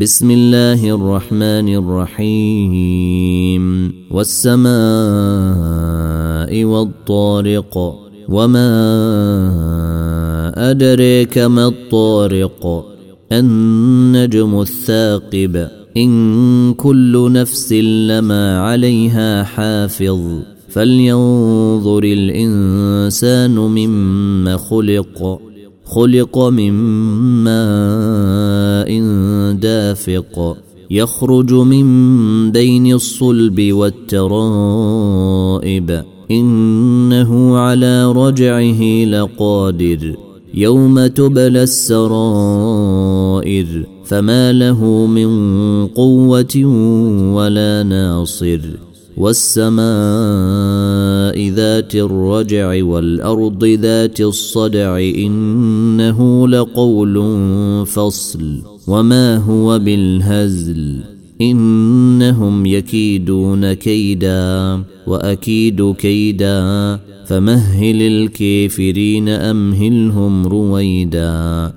بسم الله الرحمن الرحيم. والسماء والطارق وما أدريك ما الطارق. النجم الثاقب إن كل نفس لما عليها حافظ. فلينظر الإنسان مما خلق. خلق من ماء دافق يخرج من بين الصلب والترائب. إنه على رجعه لقادر يوم تبلى السرائر. فما له من قوة ولا ناصر. والسماء ذات الرجع والأرض ذات الصدع إنه لقول فصل وما هو بالهزل إنهم يكيدون كيدا وأكيد كيدا فمهل الكافرين أمهلهم رويدا